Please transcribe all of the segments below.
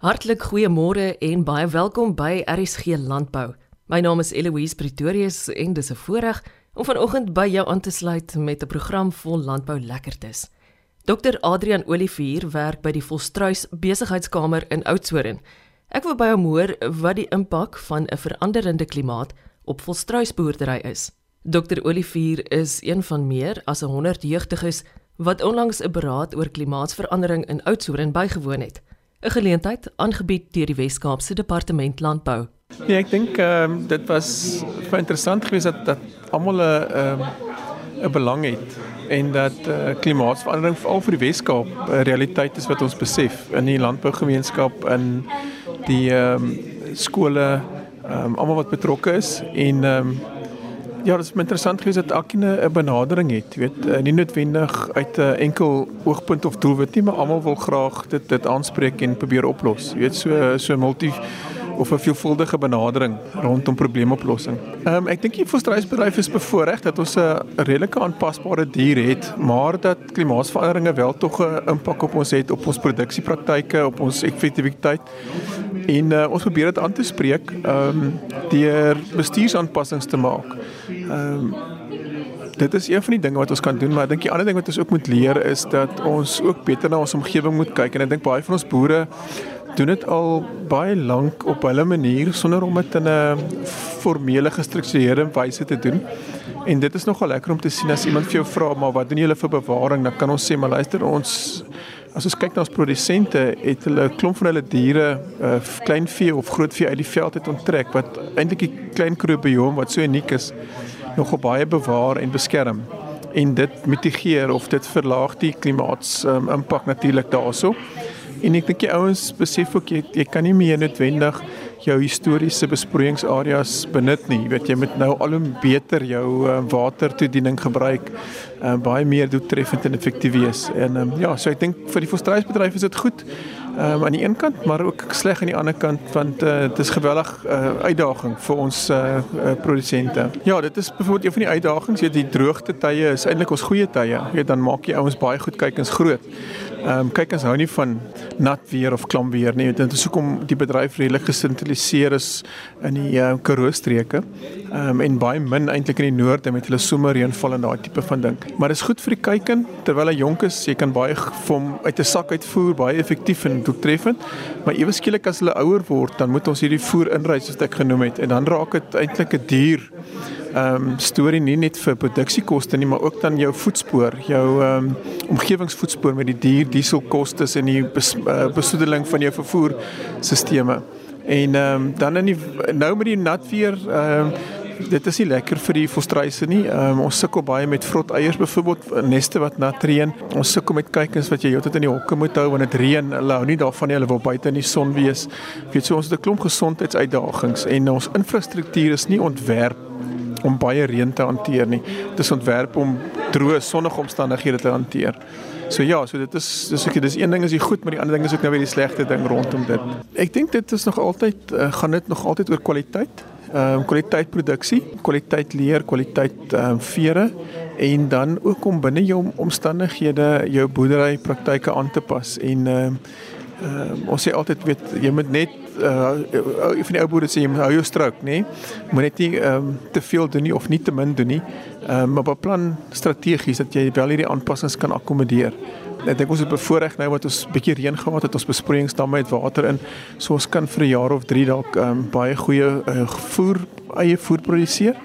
Hartlik goeiemôre en baie welkom by RSG Landbou. My naam is Eloise Pretorius en dis 'n voorreg om vanoggend by jou aan te sluit met 'n program vol landbou lekkertes. Dr Adrian Olivier werk by die Volstruis Besigheidskamer in Oudtshoorn. Ek wil by hom hoor wat die impak van 'n veranderende klimaat op Volstruis boerdery is. Dr Olivier is een van meer as 100 jeugdiges wat onlangs 'n beraad oor klimaatsverandering in Oudtshoorn bygewoon het. 'n Geleentheid aangebied deur die Wes-Kaapse Departement Landbou. Ja, ek dink ehm um, dit was baie interessant geweest dat dat almal 'n ehm 'n belang het en dat uh, klimaatsverandering veral vir die Wes-Kaap 'n realiteit is wat ons besef in die landbougemeenskap in die ehm um, skole ehm um, almal wat betrokke is en ehm um, Ja, dit is interessant geweest dat elkeen 'n benadering het, weet, eh, nie noodwendig uit 'n enkel oogpunt of doelwit nie, maar almal wil graag dit dit aanspreek en probeer oplos. Jy weet, so so multi of 'n veelvuldige benadering rondom probleemoplossing. Ehm um, ek dink die volstruisbedryf is bevoordeel dat ons 'n redelike aanpasbare dier het, maar dat klimaatsveranderinge wel tog 'n impak op ons het op ons produksiepraktyke, op ons effektiwiteit. En uh, ons probeer dit aan te spreek ehm um, deur bestuursaanpassings te maak. Ehm um, dit is een van die dinge wat ons kan doen, maar ek dink die ander ding wat ons ook moet leer is dat ons ook beter na ons omgewing moet kyk en ek dink baie van ons boere doen dit al baie lank op hulle manier sonder om dit in 'n formele gestruktureerde wyse te doen. En dit is nogal lekker om te sien as iemand vir jou vra maar wat doen julle vir bewaring? Dan kan ons sê maar luister ons as ons kyk na ons produsente het hulle 'n klomp van hulle diere, uh, klein vee of groot vee uit die veld het onttrek wat eintlik die klein mikrobiom wat so uniek is nogal baie bewaar en beskerm en dit mitigeer of dit verlaag die klimaats um, impak natuurlik daaroor. En ek dink die ouens besef ook jy, jy kan nie meer noodwendig jou historiese besproeiingsareas benut nie. Jy weet jy moet nou al hoe beter jou uh, watertoediening gebruik, uh, baie meer doeltreffend en effektief wees. En um, ja, so ek dink vir die volstruisbedryf is dit goed. Um, aan die een kant, maar ook sleg aan die ander kant want uh, dit is geweldig uh, uitdaging vir ons uh, uh, produsente. Ja, dit is byvoorbeeld een van die uitdagings, jy die droogte tye is eintlik ons goeie tye. Jy weet dan maak jy ouens baie goed kykens groot. Ehm um, kyk ons hou nie van nat weer of klam weer nie. Dit is hoekom die bedryf redelik gesentraliseer is in die uh, Karoo streke. Ehm um, en baie min eintlik in die noorde met hulle somerreënval en daai tipe van ding. Maar dit is goed vir die kyken terwyl hy jonk is. Jy kan baie vom uit 'n sak uitvoer, baie effektief en doeltreffend. Maar ewe skielik as hulle ouer word, dan moet ons hierdie voer inry soos ek genoem het en dan raak dit eintlik 'n duur ehm um, storie nie net vir produksiekoste nie, maar ook dan jou voetspoor, jou ehm um, omgewingsvoetspoor met die duur dieselkoste en die bes, uh, besoedeling van jou vervoerstelsels. En ehm um, dan in die nou met die nat weer ehm um, dit is nie lekker vir die volstruise nie. Um, ons sukkel baie met vrot eiers byvoorbeeld neste wat nat reën. Ons sukkel met kuikens wat jy heeltyd in die hokke moet hou wanneer dit reën. Hulle hou nie daarvan nie. Hulle wil buite in die son wees. Weet so ons het 'n klomp gesondheidsuitdagings en ons infrastruktuur is nie ontwerp om baie reën te hanteer nie. Dit is ontwerp om droë sonnige omstandighede te hanteer. So ja, so dit is dis ek dis een ding is die goed, maar die ander ding is ook nou weer die slegte ding rondom dit. Ek dink dit is nog altyd uh, gaan dit nog altyd oor kwaliteit. Ehm um, kwaliteit produksie, kwaliteit leer, kwaliteit ehm um, vere en dan ook om binne jou omstandighede jou boerdery praktyke aan te pas en ehm um, uh, ons sê altyd weet jy moet net uh van die ou boere sê jy moet hou jou strook nê? Moet net nie ehm um, te veel doen nie of nie te min doen nie. Ehm um, maar beplan strategies dat jy wel hierdie aanpassings kan akkommodeer ek dink ons het bevoordeel nou wat ons bietjie reën gehad het ons besproeiingsdamme het water in. So ons kan vir 'n jaar of 3 dalk um, baie goeie uh, voer eie voer produseer.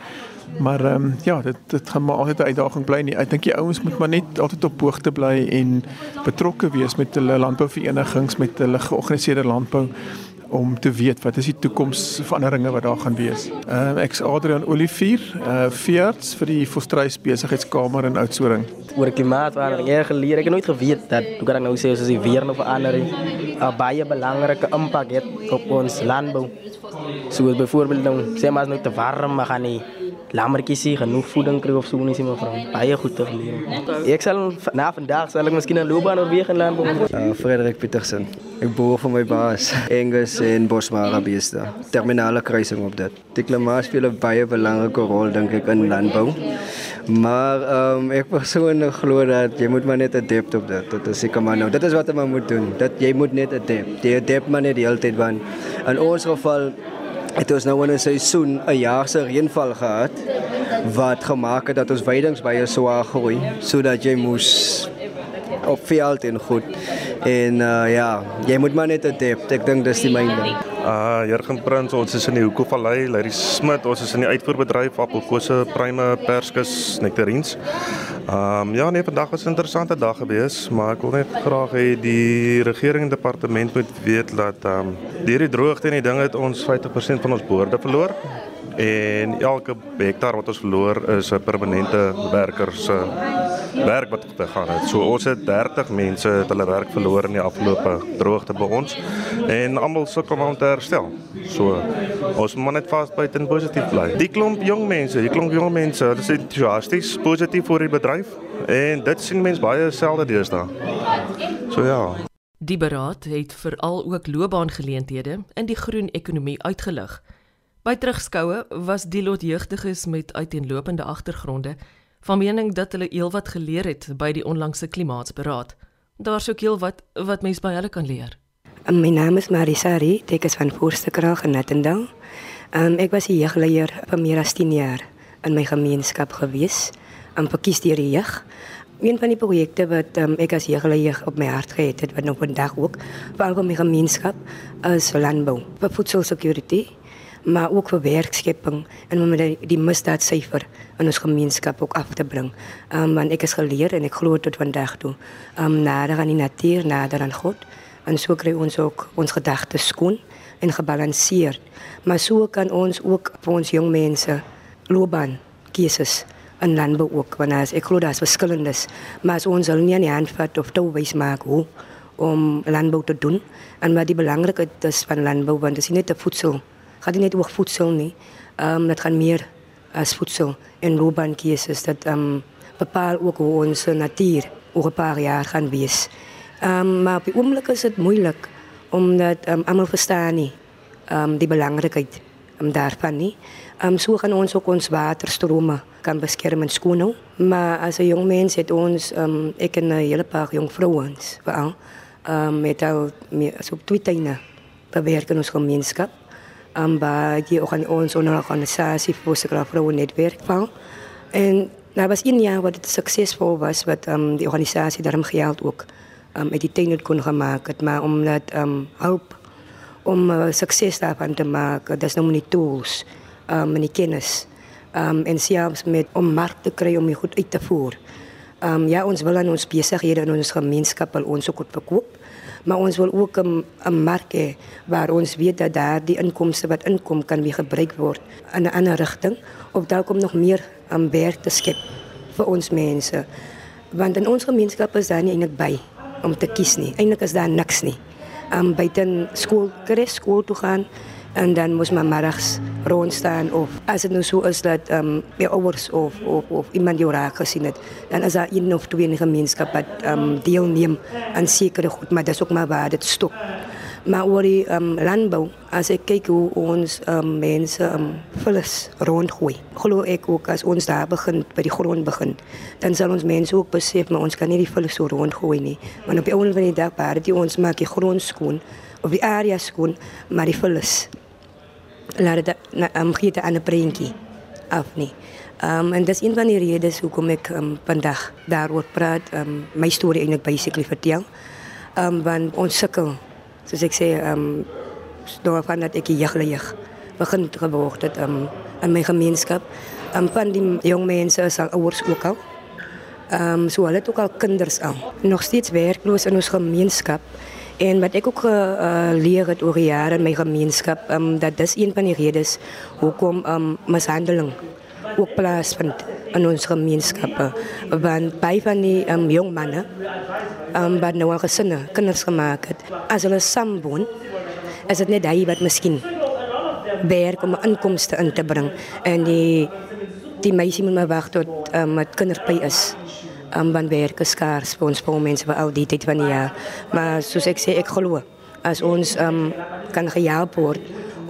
Maar ehm um, ja, dit dit gaan maar altyd 'n uitdaging bly nie. Ek dink die ouens moet maar net altyd op hoogte bly en betrokke wees met hulle landbouverenigings, met hulle georganiseerde landbou om te weet wat is die toekomsveranderinge wat daar gaan wees. Ehm uh, ek's Adrian Olivier, uh veearts vir die Volstruis Besigheidskamer in Oudtshoorn. Oor klimaatsverandering, jy geleer, ek het nooit geweet dat hoe kan ek nou sê as die weer nou verander, 'n baie belangrike impak het op ons landbou. So byvoorbeeld nou sê maar as nou te warm gaan nie lammertjies sien, genoeg voeding kry of so nie sien mevrou. Baie goed te geleer. Ek sal na vandag sal ek miskien 'n loopbaan oorweeg in landbou. Uh, Frederik Petersen. Ek boer vir my baas, Angus en Bosmara beeste. Terminale kruising op dit. Die klimaat speel 'n baie belangrike rol dink ek in landbou. Maar um, ek persoonlik glo dat jy moet maar net adapt op dit. Dit is seker maar nou. Dit is wat jy moet doen. Dat jy moet net adapt. Jy adapt maar net die hele tyd want in ons geval het ons nou in 'n seisoen 'n jaar se reënval gehad wat gemaak het dat ons weidings baie swaar groei sodat jy moes op veld en goed. En uh, ja, jy moet maar net adapt. Ek dink dis die myne. Uh Jurgen Prins, ons is in die Hoeko Vallei, Larry Smit, ons is in die uitvoerbedryf appelkose, pruime, perskus, nektarines. Ehm um, ja, nee, vandag was 'n interessante dag gewees, maar ek wil net graag hê die regering en departement moet weet dat ehm um, deur die droogte en die ding het ons 50% van ons boorde verloor en elke hektaar wat ons verloor is 'n permanente werker se werk wat gegaan het. So ons het 30 mense het hulle werk verloor in die afgelope droogte by ons en almal sukkel om te herstel. So ons moet net vasbyt en positief bly. Die klomp jong mense, die klomp jong mense, hulle is entoesiasties, positief vir die bedryf en dit sien mense baie selde deesdae. So ja. Die beraad het veral ook loopbaangeleenthede in die groen ekonomie uitgelig. By terugskoue was die lot jeugdiges met uiteenlopende agtergronde van mening dat hulle heelwat geleer het by die onlangse klimaatsberaad. Daar's ook heelwat wat mense by hulle kan leer. My naam is Marisari, ek is van Voorstekraag in Nattendal. Um, ek was hier geleer vir meer as 10 jaar in my gemeenskap gewees, om verkies deur die jeug. Een van die projekte wat um, ek as jeugleier op my hart gehad het, wat nou vandag ook vir my gemeenskap is landbou, vir security maar ook vir werkskepping en om die, die misdaadsyfer in ons gemeenskap ook af te bring. Um, want ek is geleer en ek glo tot vandag toe. Um, nader aan die natuur, nader aan God. En so kry ons ook ons gedagtes skoon en gebalanseerd. Maar so kan ons ook vir ons jong mense loopbaan keuses in landbou ook. Want as, ek glo daar is verskillendes. Maar as ons hulle nie aan die hand vat of touwwees maak hoe om landbou te doen. En wat die belangrikheid is van landbou, want het is niet de voedsel gaat niet over voedsel nie. Ehm um, dit gaan meer as voedsel en loopbaankeuses dat ehm um, bepaal ook hoe ons natuur oor 'n paar jaar gaan wees. Ehm um, maar op die oomblik is dit moeilik omdat ehm um, almal verstaan nie ehm um, die belangrikheid um, daarvan nie. Ehm um, so gaan ons ook ons waterstrome kan beskerm en skoon hou. Maar as 'n jong mens het ons ehm um, ek en 'n hele paar jong vrouens veral ehm um, met al meer so twee tuine bewerk in ons gemeenskap amba die ons organisasie vir sekere vroue netwerk van. En daar was een jaar wat het succesvol was wat um, die organisasie daarom geld ook um, uit die tuin kon gemaak het maar omdat um, hulp om uh, sukses daarvan te maak dat is nou nie tools um, en die kennis um, en selfs met om mark te kry om dit goed uit te voer. Um, ja ons wil aan ons besighede en ons gemeenskap al ons ook verkoop maar ons wil ook 'n 'n mark hê waar ons weet dat daar die inkomste wat inkom kan weer gebruik word in 'n ander rigting of dalk om nog meer aan werk te skep vir ons mense. Want in ons gemeenskap is daar nie eintlik by om te kies nie. Eintlik is daar niks nie. Om buite skool, kry skool toe gaan en dan moes my middags rondstaan of as dit nou so is dat ehm um, my ouers of of of iemand jou raak gesien het dan is daar een of twee in die gemeenskap wat ehm um, deelneem aan sekere goed maar dis ook maar waar dit stop. Maar oor die ehm um, landbou as ek kyk hoe ons ehm um, mense ehm um, vullis rondgooi glo ek ook as ons daar begin by die grond begin dan sal ons mense ook besef maar ons kan nie die vullis so rondgooi nie. Want op die einde van die dag baie dit ons maak die grond skoon of die area skoon maar die vullis laat dit um, gee dit aan 'n prentjie af nie. Um en dis een van die redes hoekom ek um, vandag daaroor praat, um my storie eintlik basically vertel. Um want ons sukkel, soos ek sê, um door van dat ek jeuglig begin geword het um in my gemeenskap. Um van die jong mense is al ouers ook al. Um so hulle het ook al kinders al. Nog steeds werkloos in ons gemeenskap. En wat ek ook geleer uh, het oor jare in my gemeenskap, um, dat dis een van die redes hoekom um, mishandeling ook plaasvind in ons gemeenskappe. Want baie van die um, jong manne um, wat nou al gesinne, kinders gemaak het, as hulle saam woon, is dit net hy wat miskien werk om inkomste in te bring. En die die meisie moet maar wag tot um, met kinderpy is. Um, want werk is skaars vir ons vir mense vir al die tyd van die jaar. Maar soos ek sê, ek glo as ons um, kan gehelp word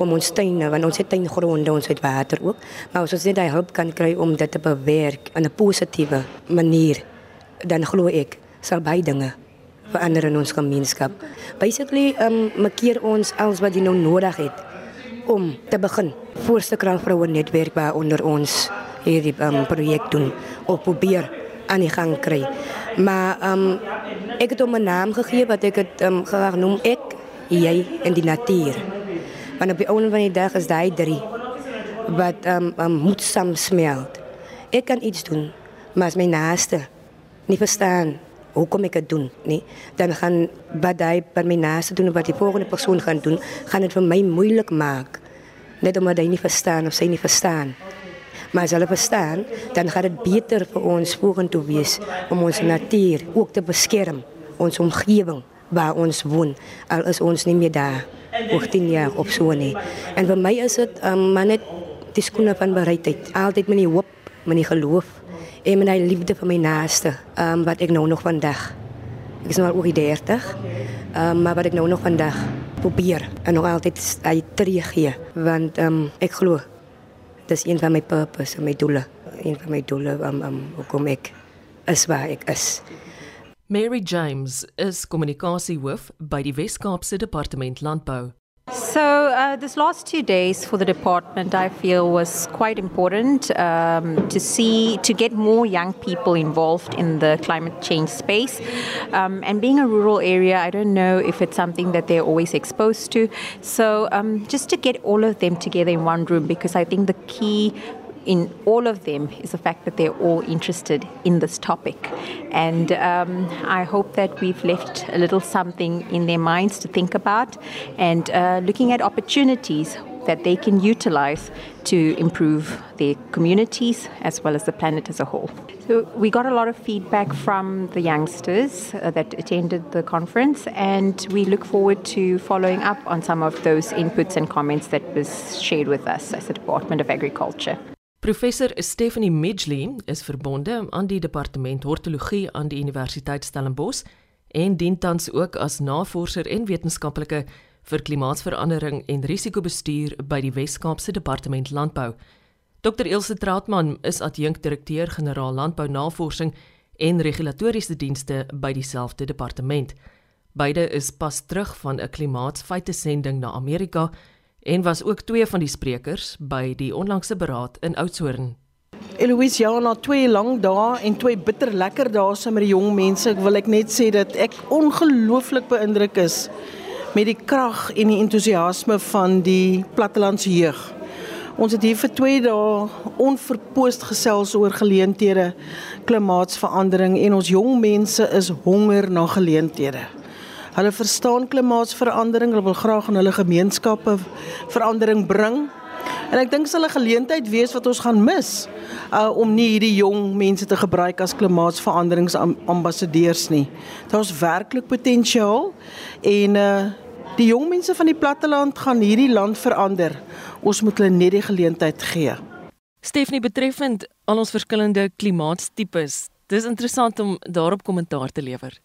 om ons tuine, want ons het tuingronde, ons het water ook, maar as ons net daai hulp kan kry om dit te bewerk in 'n positiewe manier, dan glo ek sal baie dinge verander in ons gemeenskap. Basically, um makeer ons alles wat jy nou nodig het om te begin. Voorste krag vroue netwerk waar onder ons hierdie um, projek doen of probeer aan die gang kry. Maar um ek het hom 'n naam gegee wat ek het um, graag noem ek jy en die natuur. Want op die einde van die dag is daai drie wat um, um moet samsmelt. Ek kan iets doen, maar as my naaste nie verstaan hoekom ek dit doen nie, dan gaan wat hy by my naaste doen wat die volgende persoon gaan doen, gaan dit vir my moeilik maak. Net omdat hy nie verstaan of sy nie verstaan. Maar as hulle verstaan, dan gaan dit beter vir ons vorentoe wees om ons natuur ook te beskerm, ons omgewing waar ons woon, al is ons nie meer daar oor 10 jaar op so nie. En vir my is dit um, maar net die skoene van bereidheid. Altyd met die hoop, met die geloof en met die liefde vir my naaste, um, wat ek nou nog vandag. Ek is nou al oor die 30. Um, maar wat ek nou nog vandag probeer en nog altyd hy teruggee want um, ek glo dis een van my purpose en my doele, een van my doele om um, hoekom ek is waar ek is. Mary James is kommunikasiehoof by die Wes-Kaapse Departement Landbou. So, uh, this last two days for the department, I feel was quite important um, to see, to get more young people involved in the climate change space. Um, and being a rural area, I don't know if it's something that they're always exposed to. So, um, just to get all of them together in one room, because I think the key in all of them is the fact that they're all interested in this topic. And um, I hope that we've left a little something in their minds to think about and uh, looking at opportunities that they can utilize to improve their communities as well as the planet as a whole. So, we got a lot of feedback from the youngsters uh, that attended the conference, and we look forward to following up on some of those inputs and comments that was shared with us as the Department of Agriculture. Professor Stephanie Midgley is verbonde aan die departement hortologie aan die Universiteit Stellenbosch en dien tans ook as navorser en wetenskaplike vir klimaatsverandering en risikobestuur by die Wes-Kaapse Departement Landbou. Dr Ilse Trautmann is adjunkdirekteur-generaal landbounavorsing en regulatoriese dienste by dieselfde departement. Beide is pas terug van 'n klimaatsfeite-sending na Amerika en was ook twee van die sprekers by die onlangse beraad in Oudtshoorn. Eloise, ja, na twee lang dae en twee bitter lekker dae saam met die jong mense, ek wil ek net sê dat ek ongelooflik beïndruk is met die krag en die entoesiasme van die plattelandse jeug. Ons het hier vir 2 dae onverpoost gesels oor geleenthede, klimaatsverandering en ons jong mense is honger na geleenthede. Hulle verstaan klimaatsverandering, hulle wil graag in hulle gemeenskappe verandering bring. En ek dink dit sal 'n geleentheid wees wat ons gaan mis uh om nie hierdie jong mense te gebruik as klimaatsveranderingsambassadeurs nie. Daar's werklik potensiaal en uh die jong mense van die platteland gaan hierdie land verander. Ons moet hulle net die geleentheid gee. Stephanie betreffend al ons verskillende klimaatstipes. Dis interessant om daarop kommentaar te lewer.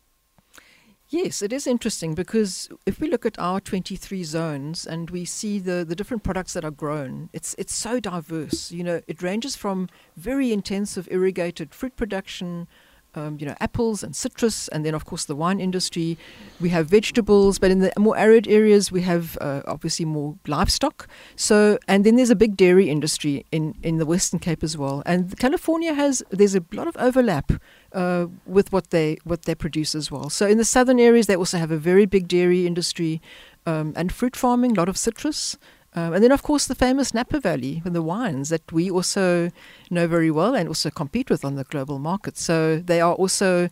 Yes, it is interesting because if we look at our 23 zones and we see the, the different products that are grown, it's, it's so diverse. You know, it ranges from very intensive irrigated fruit production, um, you know, apples and citrus, and then, of course, the wine industry. We have vegetables, but in the more arid areas, we have uh, obviously more livestock. So, and then there's a big dairy industry in, in the Western Cape as well. And California has, there's a lot of overlap uh, with what they what they produce as well. So in the southern areas, they also have a very big dairy industry um, and fruit farming, a lot of citrus. Um, and then, of course, the famous Napa Valley and the wines that we also know very well and also compete with on the global market. So they are also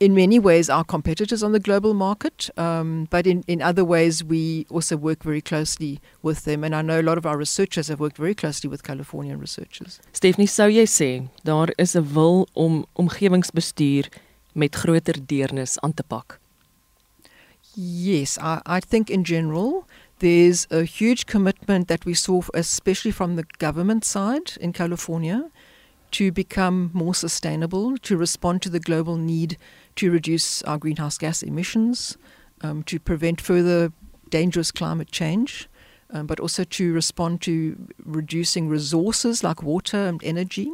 in many ways our competitors on the global market, um, but in, in other ways we also work very closely with them. And I know a lot of our researchers have worked very closely with Californian researchers. Stephanie, sou jy sê daar is 'n wil om omgewingsbestuur met groter deernis aan te pak? Yes, I, I think in general There's a huge commitment that we saw, especially from the government side in California, to become more sustainable, to respond to the global need to reduce our greenhouse gas emissions, um, to prevent further dangerous climate change, um, but also to respond to reducing resources like water and energy.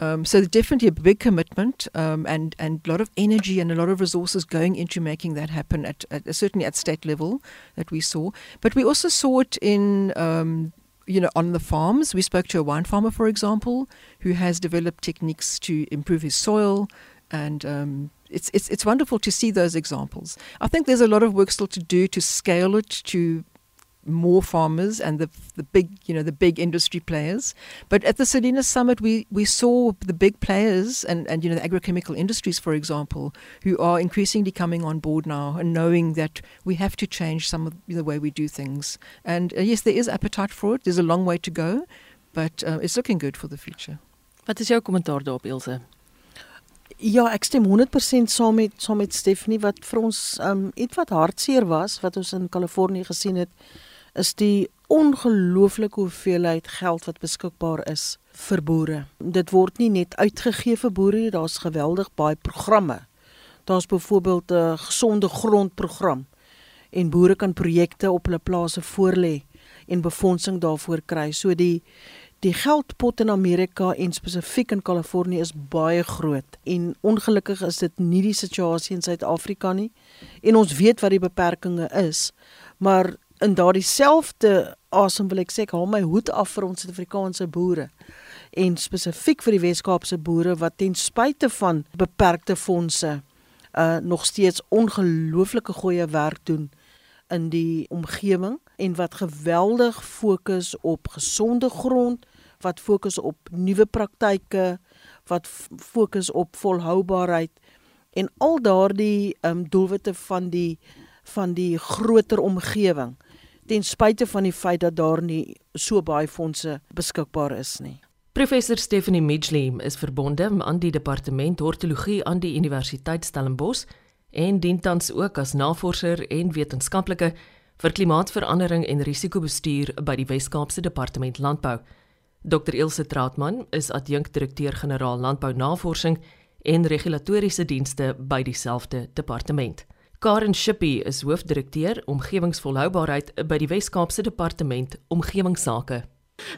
Um, so definitely a big commitment um, and and a lot of energy and a lot of resources going into making that happen at, at certainly at state level that we saw. But we also saw it in um, you know on the farms. We spoke to a wine farmer, for example, who has developed techniques to improve his soil and um, it's, it's, it's wonderful to see those examples. I think there's a lot of work still to do to scale it to more farmers and the the big you know the big industry players. But at the Salinas Summit, we we saw the big players and and you know the agrochemical industries, for example, who are increasingly coming on board now and knowing that we have to change some of the way we do things. And uh, yes, there is appetite for it. There's a long way to go, but uh, it's looking good for the future. Wat is jou kommentaar daarop, Ilse? Ja, ek stem 100% saam met saam met Stephanie wat vir ons um ietwat hartseer was wat ons in Kalifornië gesien het is die ongelooflike hoeveelheid geld wat beskikbaar is vir boere. Dit word nie net uitgegee vir boere nie, daar's geweldig baie programme. Daar's byvoorbeeld 'n gesonde grondprogram en boere kan projekte op hulle plase voorlê en befondsing daarvoor kry. So die Die geldpot in Amerika en spesifiek in Kalifornië is baie groot en ongelukkig is dit nie die situasie in Suid-Afrika nie. En ons weet wat die beperkings is, maar in daardie selfde asem wil ek sê ek haal my hoed af vir ons Suid-Afrikaanse boere en spesifiek vir die Wes-Kaapse boere wat ten spyte van beperkte fondse uh nog steeds ongelooflike goeie werk doen in die omgewing en wat geweldig fokus op gesonde grond, wat fokus op nuwe praktyke, wat fokus op volhoubaarheid en al daardie um, doelwitte van die van die groter omgewing ten spyte van die feit dat daar nie so baie fondse beskikbaar is nie. Professor Stephanie Midgley is verbonde aan die departement hortologie aan die Universiteit Stellenbosch en dien tans ook as navorser en wetenskaplike vir klimaatsverandering en risikobestuur by die Wes-Kaapse Departement Landbou. Dr Ilse Trautmann is adjunkdirekteur-generaal Landbou Navorsing en Regulatoriese Dienste by dieselfde departement. Karen Shippy is hoofdirekteur omgewingsvolhoubaarheid by die Wes-Kaapse Departement Omgewingsake.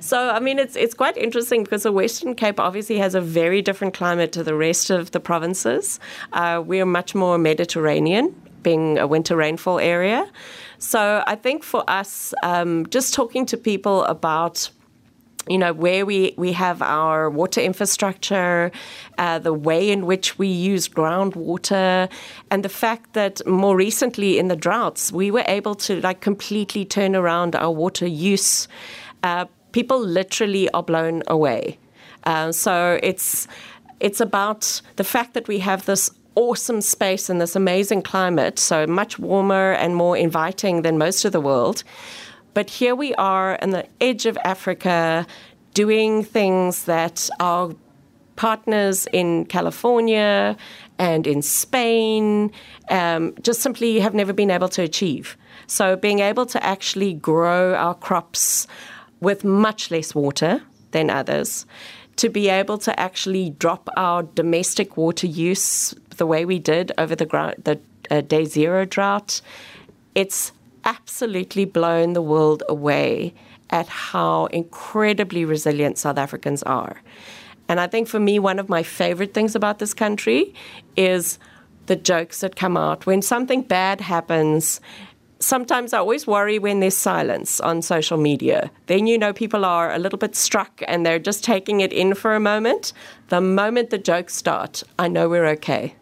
So, I mean, it's it's quite interesting because the Western Cape obviously has a very different climate to the rest of the provinces. Uh, we are much more Mediterranean, being a winter rainfall area. So, I think for us, um, just talking to people about you know where we we have our water infrastructure, uh, the way in which we use groundwater, and the fact that more recently in the droughts we were able to like completely turn around our water use. Uh, people literally are blown away. Uh, so it's it's about the fact that we have this awesome space and this amazing climate, so much warmer and more inviting than most of the world. But here we are on the edge of Africa doing things that our partners in California and in Spain um, just simply have never been able to achieve. So being able to actually grow our crops with much less water than others, to be able to actually drop our domestic water use the way we did over the, the uh, day zero drought, it's absolutely blown the world away at how incredibly resilient South Africans are. And I think for me, one of my favorite things about this country is the jokes that come out. When something bad happens, sometimes I always worry when there's silence on social media. Then you know people are a little bit struck and they're just taking it in for a moment. The moment the jokes start, I know we're okay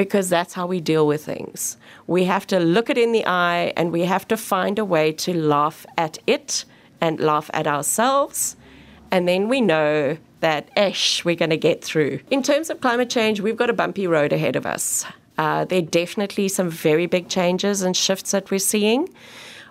because that's how we deal with things. We have to look it in the eye and we have to find a way to laugh at it and laugh at ourselves. And then we know that, esh, we're going to get through. In terms of climate change, we've got a bumpy road ahead of us. Uh, there are definitely some very big changes and shifts that we're seeing.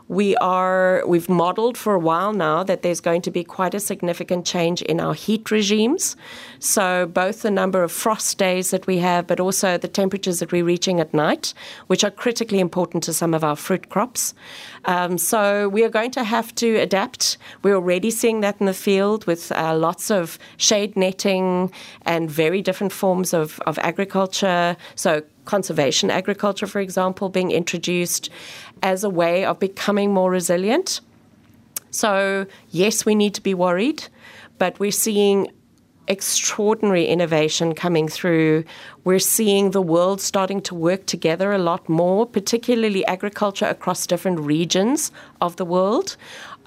We are we've modeled for a while now that there's going to be quite a significant change in our heat regimes. So both the number of frost days that we have, but also the temperatures that we're reaching at night, which are critically important to some of our fruit crops. Um, so we are going to have to adapt. We're already seeing that in the field with uh, lots of shade netting and very different forms of, of agriculture. So conservation agriculture, for example, being introduced as a way of becoming more resilient. So, yes, we need to be worried, but we're seeing extraordinary innovation coming through. We're seeing the world starting to work together a lot more, particularly agriculture across different regions of the world.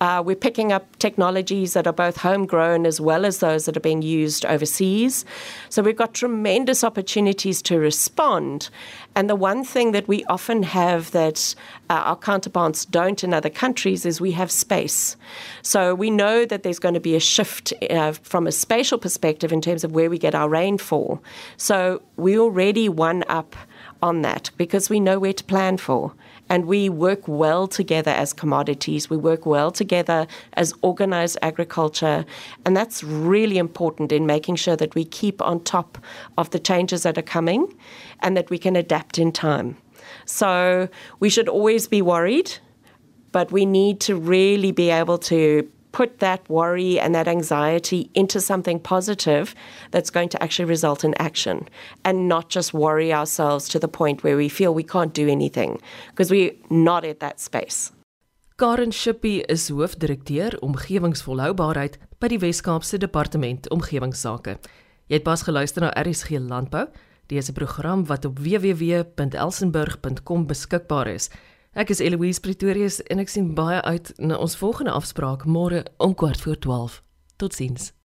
Uh, we're picking up technologies that are both homegrown as well as those that are being used overseas. So we've got tremendous opportunities to respond. And the one thing that we often have that uh, our counterparts don't in other countries is we have space. So we know that there's going to be a shift uh, from a spatial perspective in terms of where we get our rainfall. So we already one up on that because we know where to plan for and we work well together as commodities. We work well together as organized agriculture, and that's really important in making sure that we keep on top of the changes that are coming and that we can adapt in time. So we should always be worried, but we need to really be able to put that worry and that anxiety into something positive that's going to actually result in action and not just worry ourselves to the point where we feel we can't do anything because we're not at that space. Karen Shippy is hoofdirekteur omgewingsvolhoubaarheid by die Wes-Kaapse Departement Omgewingsake. Jy het pas geluister na RSG Landbou, dese program wat op www.elsenburg.com beskikbaar is. Ek is Eloise Pretorius en ek sien baie uit na ons volgende afspraak môre om 12:15. Totsiens.